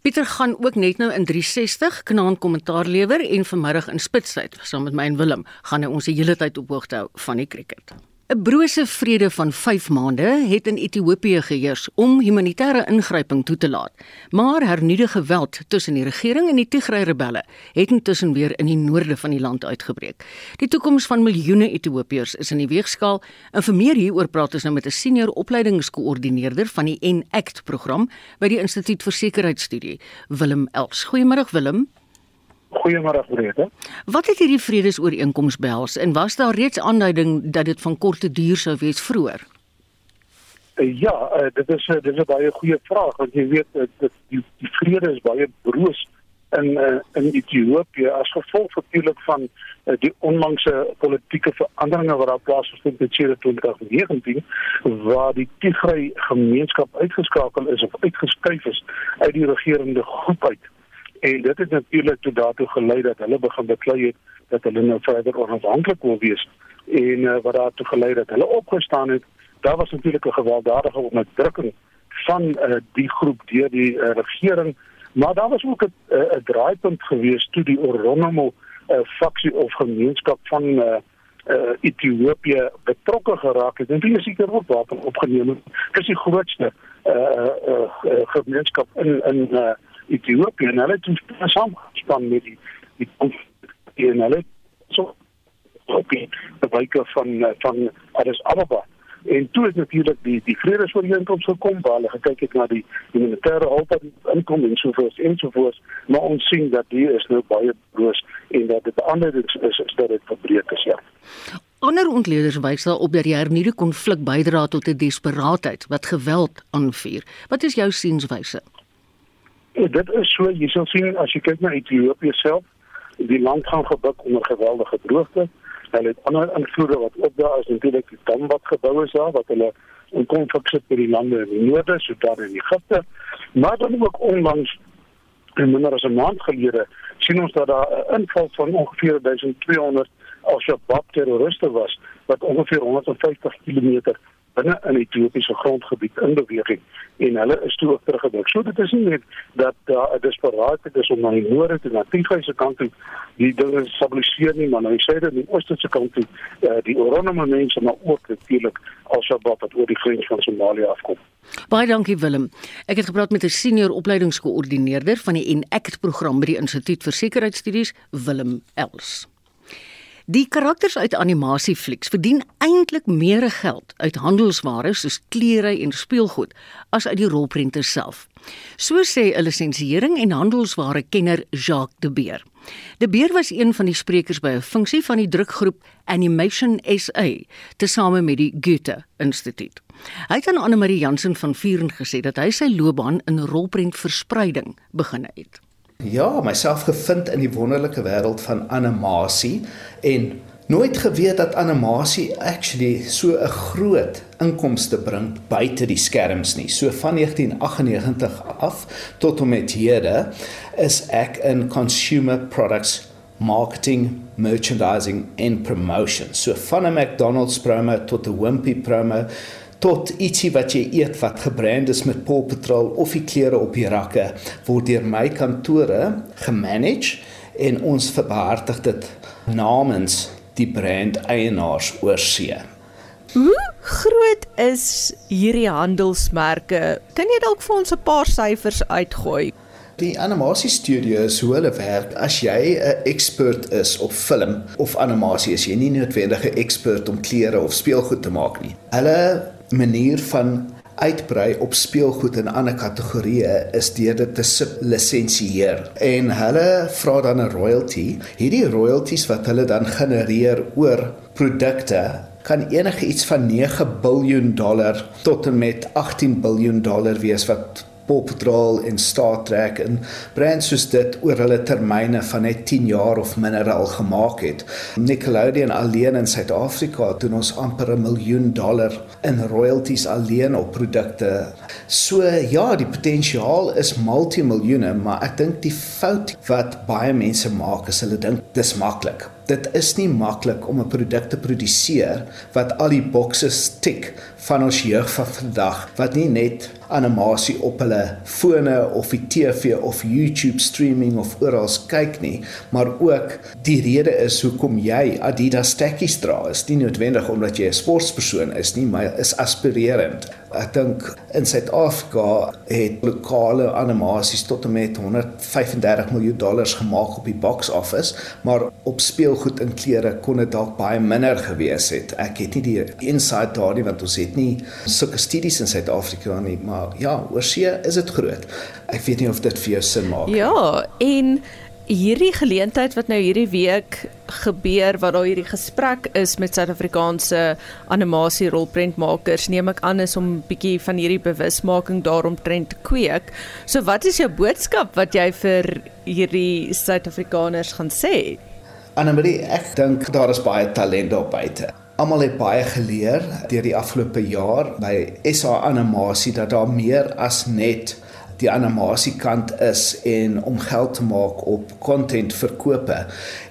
B: Pieter gaan ook net nou in 360 kanaal kommentaar lewer en vanmiddag in Spitsbergen saam met my en Willem gaan hy ons die hele tyd op hoogte hou van die cricket. 'n Brose vrede van 5 maande het in Ethiopië geheers om humanitêre ingryping toe te laat. Maar hernuide geweld tussen die regering en die Tigray-rebelle het intussen weer in die noorde van die land uitgebreek. Die toekoms van miljoene Ethiopiërs is in die weegskaal. En vir meer hieroor praat ons nou met 'n senior opleidingskoördineerder van die ENACT program by die Instituut vir Sekuriteitsstudie, Willem Els. Goeiemôre Willem.
P: Goeiemôre Grete.
B: Wat het hierdie vredesooreenkoms behels en was daar reeds aanduiding dat dit van korte duur sou wees vroeër?
P: Uh, ja, uh, dit is uh, dit is 'n baie goeie vraag want jy weet dit die, die vrede is baie broos in in Ethiopië as gevolg natuurlik van die onlangse politieke veranderinge wat daar plaasgevind het sedert 2019 waar die Tigray gemeenskap uitgeskakel is of uitgeskuif is uit die regerende groep uit en dit het natuurlik tot daartoe gelei dat hulle begin beklei het dat hulle nou verder onafhanklik wil wees. En uh, wat daartoe gelei dat hulle opgestaan het daar was natuurlik 'n gewelddadige onderdrukking van uh, die groep deur die uh, regering. Maar daar was ook 'n uh, draaipunt gewees toe die Oromo uh, faksie of gemeenskap van uh, uh, Ethiopië betrokke geraak het. En hulle seker ook wapen opgeneem. Het dis die grootste uh, uh, uh, gemeenskap in in uh, Ethiopië en hulle het saam gespan met die die en hulle so op die wyke van van Addis Ababa en toe het natuurlik die die vredesooreenkoms gekom waar hulle gekyk het na die humanitêre hulp wat inkom en so voort en so voort maar ons sien dat hier is nou baie broos en dat dit ander is, is, is dat dit verbreek is ja
B: Ander ontleeders wys daarop dat die hernieude konflik bydra tot 'n desperaatheid wat geweld aanvuur. Wat is jou sienswyse?
P: Ja, dit is so, jy sal sien as jy kyk na Ethiopië self, die land gaan gebuk onder geweldige droogte. Hulle het ander invloede wat ook daar is, natuurlik die dam wat gebou is daar wat hulle in konflik sit met die lande in die noorde, so daar in Egipte. Maar dan ook onlangs en minder as 'n maand gelede sien ons dat daar 'n inval van ongeveer 1200 al-Shabaab terroriste was wat ongeveer 150 km binne in Ethiopiese grondgebied in beweging en hulle is toe ook teruggedruk. So dit is nie net dat daar 'n desperaatheid is om na die noorde toe na die Tigryse kant toe die dinge stabiliseer nie, maar nou sê dit aan die ooste se kant toe uh, die Oromo mense maar ook natuurlik Al-Shabaab wat oor die grens van Somalië afkom.
B: Baie dankie Willem. Ek het gepraat met 'n senior opleidingskoördineerder van die ENACT program by die Instituut vir Sekuriteitsstudies, Willem Els. Die karakters uit animasieflieks verdien eintlik meer geld uit handelsware soos klere en speelgoed as uit die rolprente self. So sê 'n lisensiering en handelsware kenner Jacques De Beer. De Beer was een van die sprekers by 'n funksie van die drukgroep Animation SA tesame met die Goethe Instituut. Hy het aan Anne Marie Jansen van Vuren gesê dat hy sy loopbaan in rolprentverspreiding begin het.
Q: Ja, myself gevind in die wonderlike wêreld van animasie en nooit geweet dat animasie actually so 'n groot inkomste bring buite die skerms nie. So van 1998 af tot en met hede is ek in consumer products marketing, merchandising en promotion. So van 'n McDonald's promo tot 'n Wimpy promo tot ietsie wat jy eet wat gebrand is met Paw Patrol of die klere op die rakke word deur my kantore gemanage en ons verbehartig dit namens die brand eienaars oorsee.
R: Hoe groot is hierdie handelsmerke? Kan jy dalk vir ons 'n paar syfers uitgooi?
Q: Die animasie studio is hoe hulle werk. As jy 'n ekspert is op film of animasie, is jy nie noodwendig 'n ekspert om klere of speelgoed te maak nie. Hulle manier van uitbrei op speelgoed in ander kategorieë is deur dit te sublisensieer en hulle vra dan 'n royalty. Hierdie royalties wat hulle dan genereer oor produkte kan enige iets van 9 miljard dollar tot en met 18 miljard dollar wees wat Paw Patrol en Star Trek en brands soos dit oor hulle termyne van net 10 jaar of minder al gemaak het. Nickelodeon alleen in Suid-Afrika doen ons amper 'n miljoen dollar in royalties alleen op produkte. So ja, die potensiaal is multimiljoene, maar ek dink die fout wat baie mense maak is hulle dink dis maklik. Dit is nie maklik om 'n produk te produseer wat al die boxes tik van ons jeug van vandag wat nie net animasie op hulle fone of die TV of YouTube streaming of oral kyk nie, maar ook die rede is hoekom jy Adidas tekkies dra. Is nie noodwendig omdat jy 'n sportpersoon is nie, maar is aspirerend. Ek dink in Suid-Afrika het lokale animasies tot en met 135 miljoen dollars gemaak op die box office, maar op speelgoed en klere kon dit dalk baie minder gewees het. Ek het nie die inside daardie want ons het nie sulke studies in Suid-Afrika nie, maar ja, oorsee is dit groot. Ek weet nie of dit vir jou sin maak.
R: Ja, en hierdie geleentheid wat nou hierdie week gebeur wat daar hierdie gesprek is met Suid-Afrikaanse animasie rolprentmakers neem ek aan is om bietjie van hierdie bewusmaking daaromtrent te kweek. So wat is jou boodskap wat jy vir hierdie Suid-Afrikaners gaan sê?
Q: Annelie, ek dink daar is baie talent daar buite. Almal het baie geleer deur die afgelope jaar by SA Animasie dat daar meer as net die animasie kant is en om geld te maak op content verkope.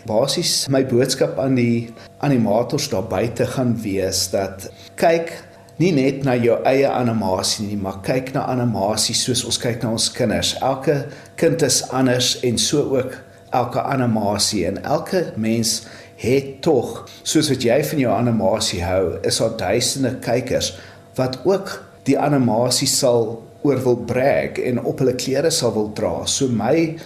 Q: Basies my boodskap aan die animators daar buite gaan wees dat kyk nie net na jou eie animasie nie, maar kyk na animasie soos ons kyk na ons kinders. Elke kind is anders en so ook elke animasie en elke mens het tog soos wat jy van jou animasie hou, is daar duisende kykers wat ook die animasie sal oor wil brag en op hulle klere sal wil dra. So my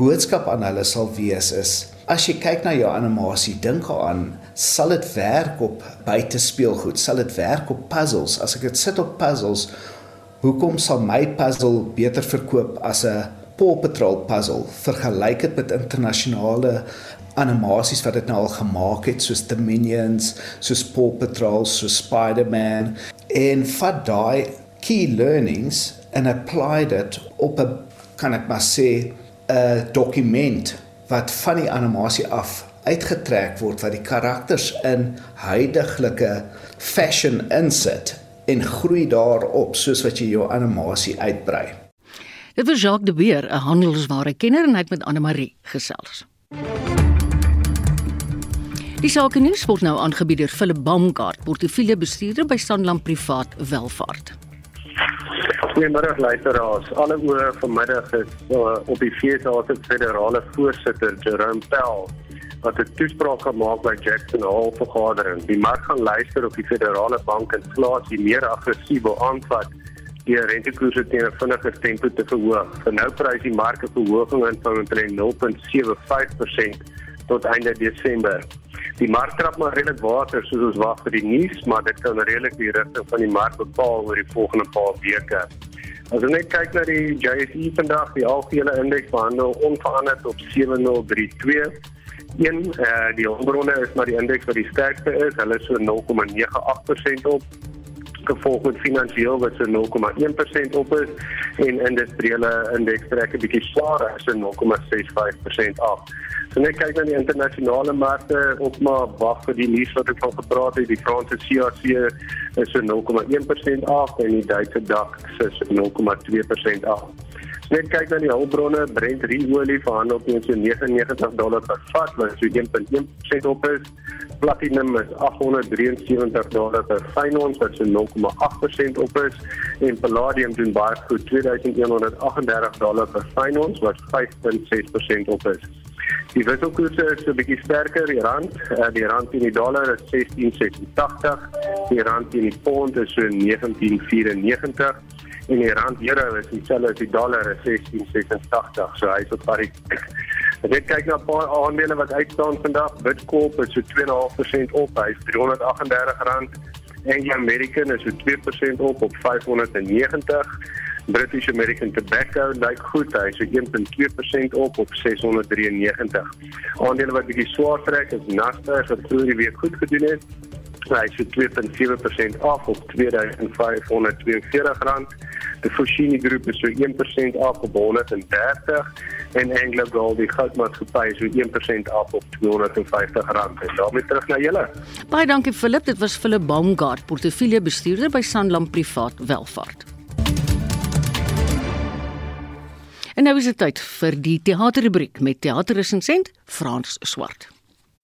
Q: boodskap aan hulle sal wees is as jy kyk na jou animasie, dink daaraan, sal dit werk op buitespeelgoed, sal dit werk op puzzles. As ek dit sit op puzzles, hoekom sal my puzzle beter verkoop as 'n Paw Patrol puzzle? Vergelyk dit met internasionale animasies wat dit nou al gemaak het soos The Minions, soos Paw Patrol, soos Spider-Man en vat daai key learnings en apply dit op 'n kan ek maar sê 'n dokument wat van die animasie af uitgetrek word wat die karakters in huidigelike fashion insit en groei daarop soos wat jy jou animasie uitbrei.
B: Dit was Jacques de Beer, 'n handelsware kenner en hy het met Anne Marie gesels. Die sake nuus word nou aangebied deur Philip Baumgart, portefeuljebestuurder by Sanlam Privaat Welvaart.
S: Goeiemôre luisteraars. Alle oë vanmiddag is uh, op die se federale voorsitter Jerome Powell wat 'n toespraak gemaak by Jackson Hole vergadering. Die mark gaan luister of die federale bank inflasie meer aggressief wil aanvat deur rentekoerse teen 'n vinniger tempo te verhoog. Vir nou prys die mark 'n verhoging in van omtrent 0.75% tot einde Desember. Die mark trap maar redelik water soos ons wag vir die nuus, maar dit kan redelik die rigting van die mark bepaal oor die volgende paar weke. As ons net kyk na die JSE vandag, die algehele indeks behandel onveranderd op 7032. Een eh die onderbronne is maar die indeks wat die sterkste is, hulle is so 0,98% op gevolg met finansiëel wat so 0,1% op is en industriële indeks trek 'n bietjie swaarder, so 0,65% af. So net kyk na die internasionale markte, ons maar wag vir die nuus wat ek van gepraat het. Die Franse CAC is so 0,1% af en die Duitse DAX is so 0,2% af. Net kyk na die hulpbronne, Brent olie verhandel teen so 99 dollar per vat, wat so 1.1% op is. Platinum is 873 dollar per fyn ons wat so 0,8% op is en palladium doen baie goed 2138 dollar per fyn ons wat 5.6% op is. Die wisselkoerse is 'n bietjie sterker, die rand, uh, die rand teen die dollar is 16.86, die rand teen die pond is so 19.94 en die rand euro is dieselfde as die dollar is 16.86, so hy's op pariteit. As ek kyk na 'n paar aandele wat uitstaan vandag, Bitcoin is so 2.5% op, hy's R338. Anglo American is so 2% op op 590. British American Tobacco lyk goed, hy is so 1.2% op op 693. Aandele wat bietjie swaar trek is Naspers wat vroeër die week goed gedoen het. Hy is so 2.7% af op R2542. Die Foschini groep is so 1% af op 130 en Anglo Gold die goudmaatskappy is so 1% af op R250 en daarmee terug na julle.
B: Baie dankie Philip, dit was Philip Baumgart, portefeuljebestuurder by Sanlam Privaat Welvaart. En nou is dit tyd vir die teaterrubriek met teaterresensent Frans Swart.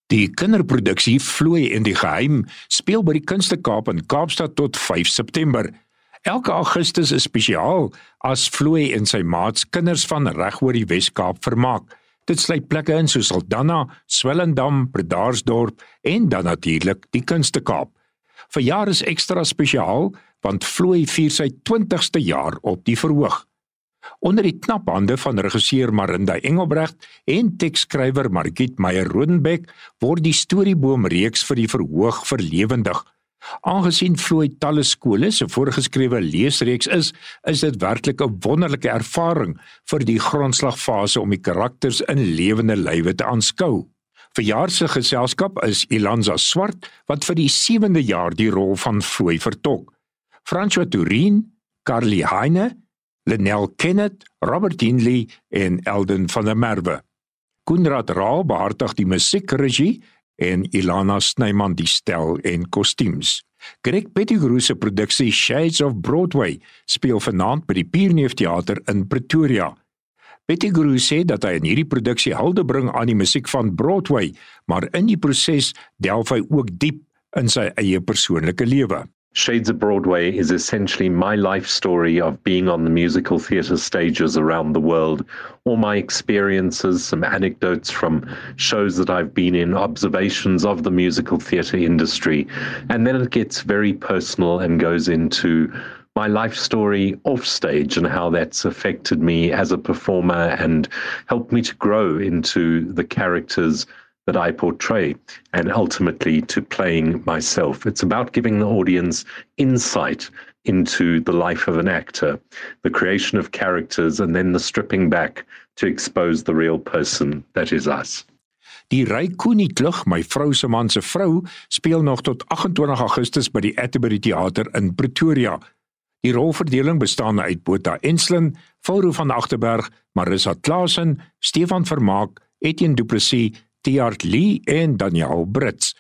T: Die kinderproduksie Vloei en die Geheim speel by die Kunste Kaap in Kaapstad tot 5 September. Elke Augustus is spesiaal as Vloei en sy maats kinders van regoor die Wes-Kaap vermaak. Dit sluit plekke in soos Saldanha, Swellendam, Bredasdorp en dan natuurlik die Kunste Kaap. Verjaar is ekstra spesiaal want Vloei vier sy 20ste jaar op die verhoog. Onder die knap hande van regisseur Marinda Engelbregt en teksskrywer Margit Meyer Rodenbeck word die storieboom reeks vir die verhoog verlewendig. Aangesien vloei talle skole se voorgeskrewe leesreeks is, is dit werklik 'n wonderlike ervaring vir die grondslagfase om die karakters in lewende lywe te aanskou. Verjaar se geselskap is Ilanza Swart wat vir die 7de jaar die rol van vloei vertolk. François Turin, Carly Heine Lenel Kenneth, Robert Hindley en Elden van der Merwe. Konrad Raal behartig die musiekregie en Ilana Snyman die stel en kostuums. Greg Pettigrew se produksie Shades of Broadway speel vanaand by die Pierneef Theater in Pretoria. Pettigrew sê dat hy in hierdie produksie hulde bring aan die musiek van Broadway, maar in die proses delf hy ook diep in sy eie persoonlike lewe.
U: Shades of Broadway is essentially my life story of being on the musical theatre stages around the world, all my experiences, some anecdotes from shows that I've been in, observations of the musical theatre industry. And then it gets very personal and goes into my life story off stage and how that's affected me as a performer and helped me to grow into the characters that I portray and ultimately to playing myself. It's about giving the audience insight into the life of an actor, the creation of characters, and then the stripping back to expose the real person that is us.
T: Die Rykoonie klug, my vrou se man se vrou, speel nog tot 28 Augustus by die Atterbury Theater in Pretoria. Die rolverdeling bestaan uit Botha Enslin, Volro van Agterberg, Marissa Klasen, Stefan Vermaak, Etienne Du Plessis Tiart Lee en Daniel Brits.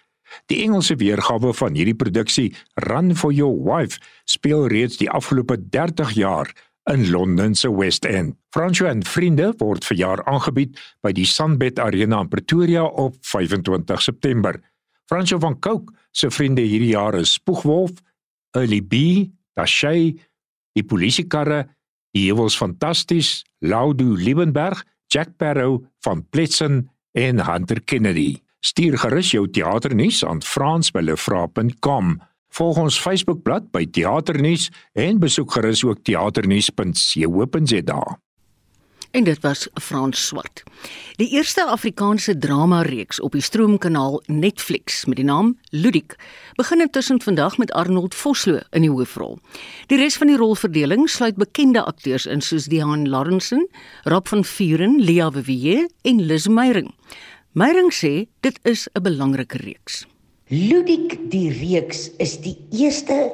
T: Die Engelse weergawe van hierdie produksie, Run for Your Wife, speel reeds die afgelope 30 jaar in Londen se West End. Franco en vriende word verjaar aangebied by die Sunbed Arena in Pretoria op 25 September. Franco van Cooke se vriende hierdie jaar is Spoegwolf, Early B, Dashay, die polisiekarre, die heuwels fantasties, Laudu Liebenberg, Jack Barrow van Pletsen en Hunter Kennedy. Stuur gerus jou teaternuus aan frans@lefra.com. Volg ons Facebookblad by Teaternuus en besoek gerus ook teaternuus.co.za.
B: En dit was Frans Swart. Die eerste Afrikaanse drama reeks op die stroomkanaal Netflix met die naam Ludik begin intussen vandag met Arnold Vosloo in die hoofrol. Die res van die rolverdeling sluit bekende akteurs in soos Dian Lawrenson, Rob van Vuren, Lia Vivier en Liz Meyering. Meyering sê dit is 'n belangrike reeks.
V: Ludik die reeks is die eerste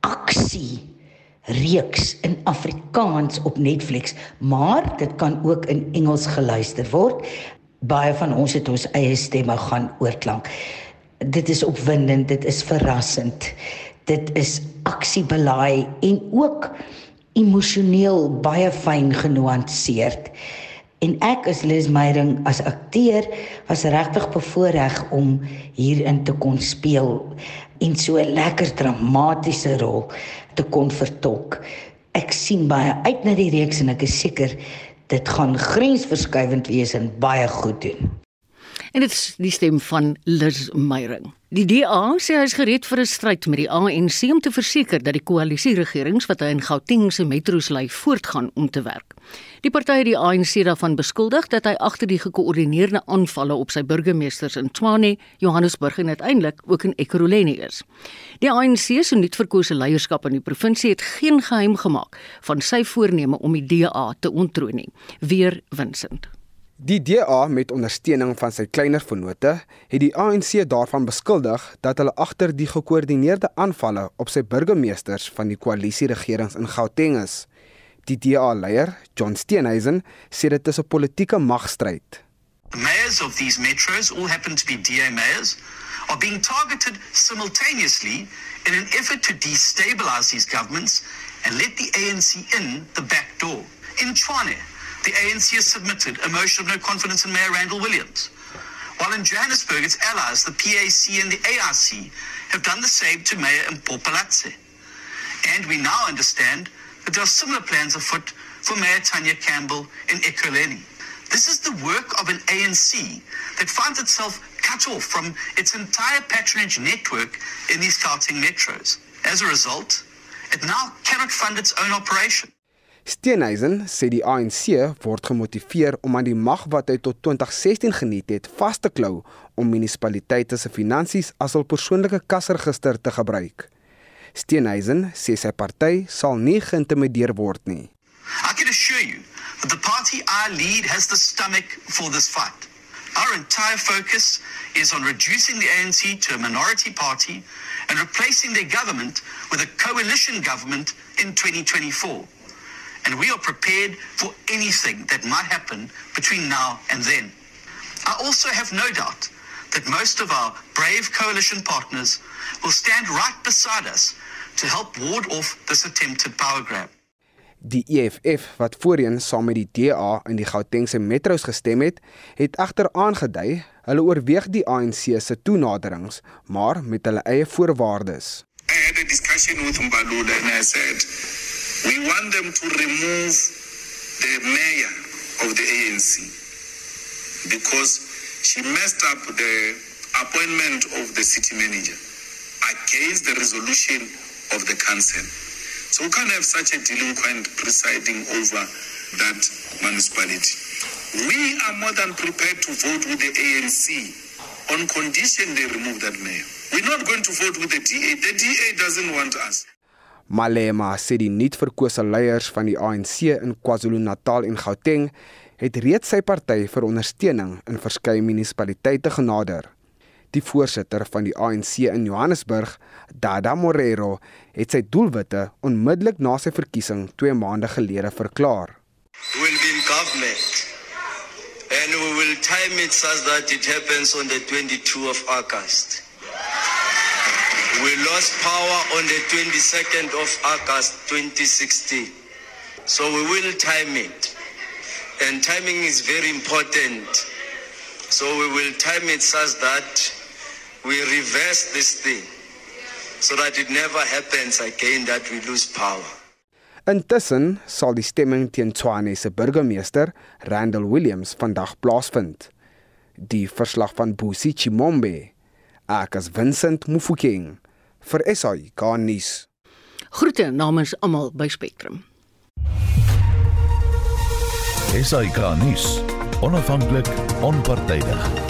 V: aksie reeks in Afrikaans op Netflix, maar dit kan ook in Engels geluister word. Baie van ons het ons eie stemme gaan oorklank. Dit is opwindend, dit is verrassend. Dit is aksiebelaai en ook emosioneel baie fyn genuanceerd. En ek as Liz Meyering as akteur was regtig bevoorreg om hierin te kon speel en so 'n lekker dramatiese rol te kon vertolk. Ek sien baie uit na die reeks en ek is seker dit gaan grensverskuivend wees en baie goed doen.
B: En dit is die stem van Liz Meyering. Die DA sê hy is gereed vir 'n stryd met die ANC om te verseker dat die koalisieregerings wat hy in Gauteng se metro's lei voortgaan om te werk. Die party het die ANC daarvan beskuldig dat hy agter die gekoördineerde aanvalle op sy burgemeesters in Tshwane, Johannesburg en uiteindelik ook in Ekurhuleni is. Die ANC se nuutverkose leierskap in die provinsie het geen geheim gemaak van sy voorneme om die DA te ontroon nie. Weer Vincent
K: Die DA met ondersteuning van sy kleiner vennote het die ANC daarvan beskuldig dat hulle agter die gekoördineerde aanvalle op sy burgemeesters van die koalisieregerings in Gauteng is. Die DA-leier, John Steenhuisen, sê dit is 'n politieke magstryd.
W: The mayors of these metros all happen to be DA mayors are being targeted simultaneously in an effort to destabilize these governments and let the ANC in the back door. In Tshwane, the ANC has submitted a motion of no confidence in Mayor Randall Williams. While in Johannesburg, its allies, the PAC and the ARC, have done the same to Mayor Mpopalatse. And we now understand that there are similar plans afoot for Mayor Tanya Campbell in Ekurhuleni. This is the work of an ANC that finds itself cut off from its entire patronage network in these Gauteng metros. As a result, it now cannot fund its own operation.
K: Steenhuisen sê die ANC word gemotiveer om aan die mag wat hy tot 2016 geniet het vas te klou om munisipaliteite se finansies as hul persoonlike kasregister te gebruik. Steenhuisen sê sy party sal nie geïntimideer word nie.
W: I can assure you that the party I lead has the stomach for this fight. Our entire focus is on reducing the ANC to a minority party and replacing their government with a coalition government in 2024. And we are prepared for anything that might happen between now and then. I also have no doubt that most of our brave coalition partners will stand right beside us to help ward off this attempted power grab.
K: Die EFF wat voorheen saam met die DA in die Gautengse metros gestem het, het egter aangedui hulle oorweeg die ANC se toenaderings, maar met hulle eie voorwaardes.
X: I had a discussion with Mbalula and I said we want them to remove the mayor of the ANC because she messed up the appointment of the city manager against the resolution of the council. So we can't have such a delinquent presiding over that municipality. We are more than prepared to vote with the ANC on condition they remove that mayor. We're not going to vote with the DA. The DA doesn't want us.
K: Malema sê die nuutverkose leiers van die ANC in KwaZulu-Natal en Gauteng het reeds sy party vir ondersteuning in verskeie munisipaliteite genader. Die voorsitter van die ANC in Johannesburg, Dada Morero, het sy doelwitte onmiddellik na sy verkiesing 2 maande gelede verklaar.
Y: We will be in government and we will time it such that it happens on the 22 of August. We lost power on the 22nd of August 2016. So we will time it. And timing is very important. So we will time it such that we reverse this thing so that it never happens again that we lose power.
K: Intussen sal die stemming teen Tshwane se burgemeester, Randall Williams, vandag plaasvind. Die verslag van Busi Chimombe. Ek as Vincent Mufokeng vir SAI Garnis.
B: Groete namens almal by Spectrum.
A: SAI Garnis. Onafhanklik, onpartydig.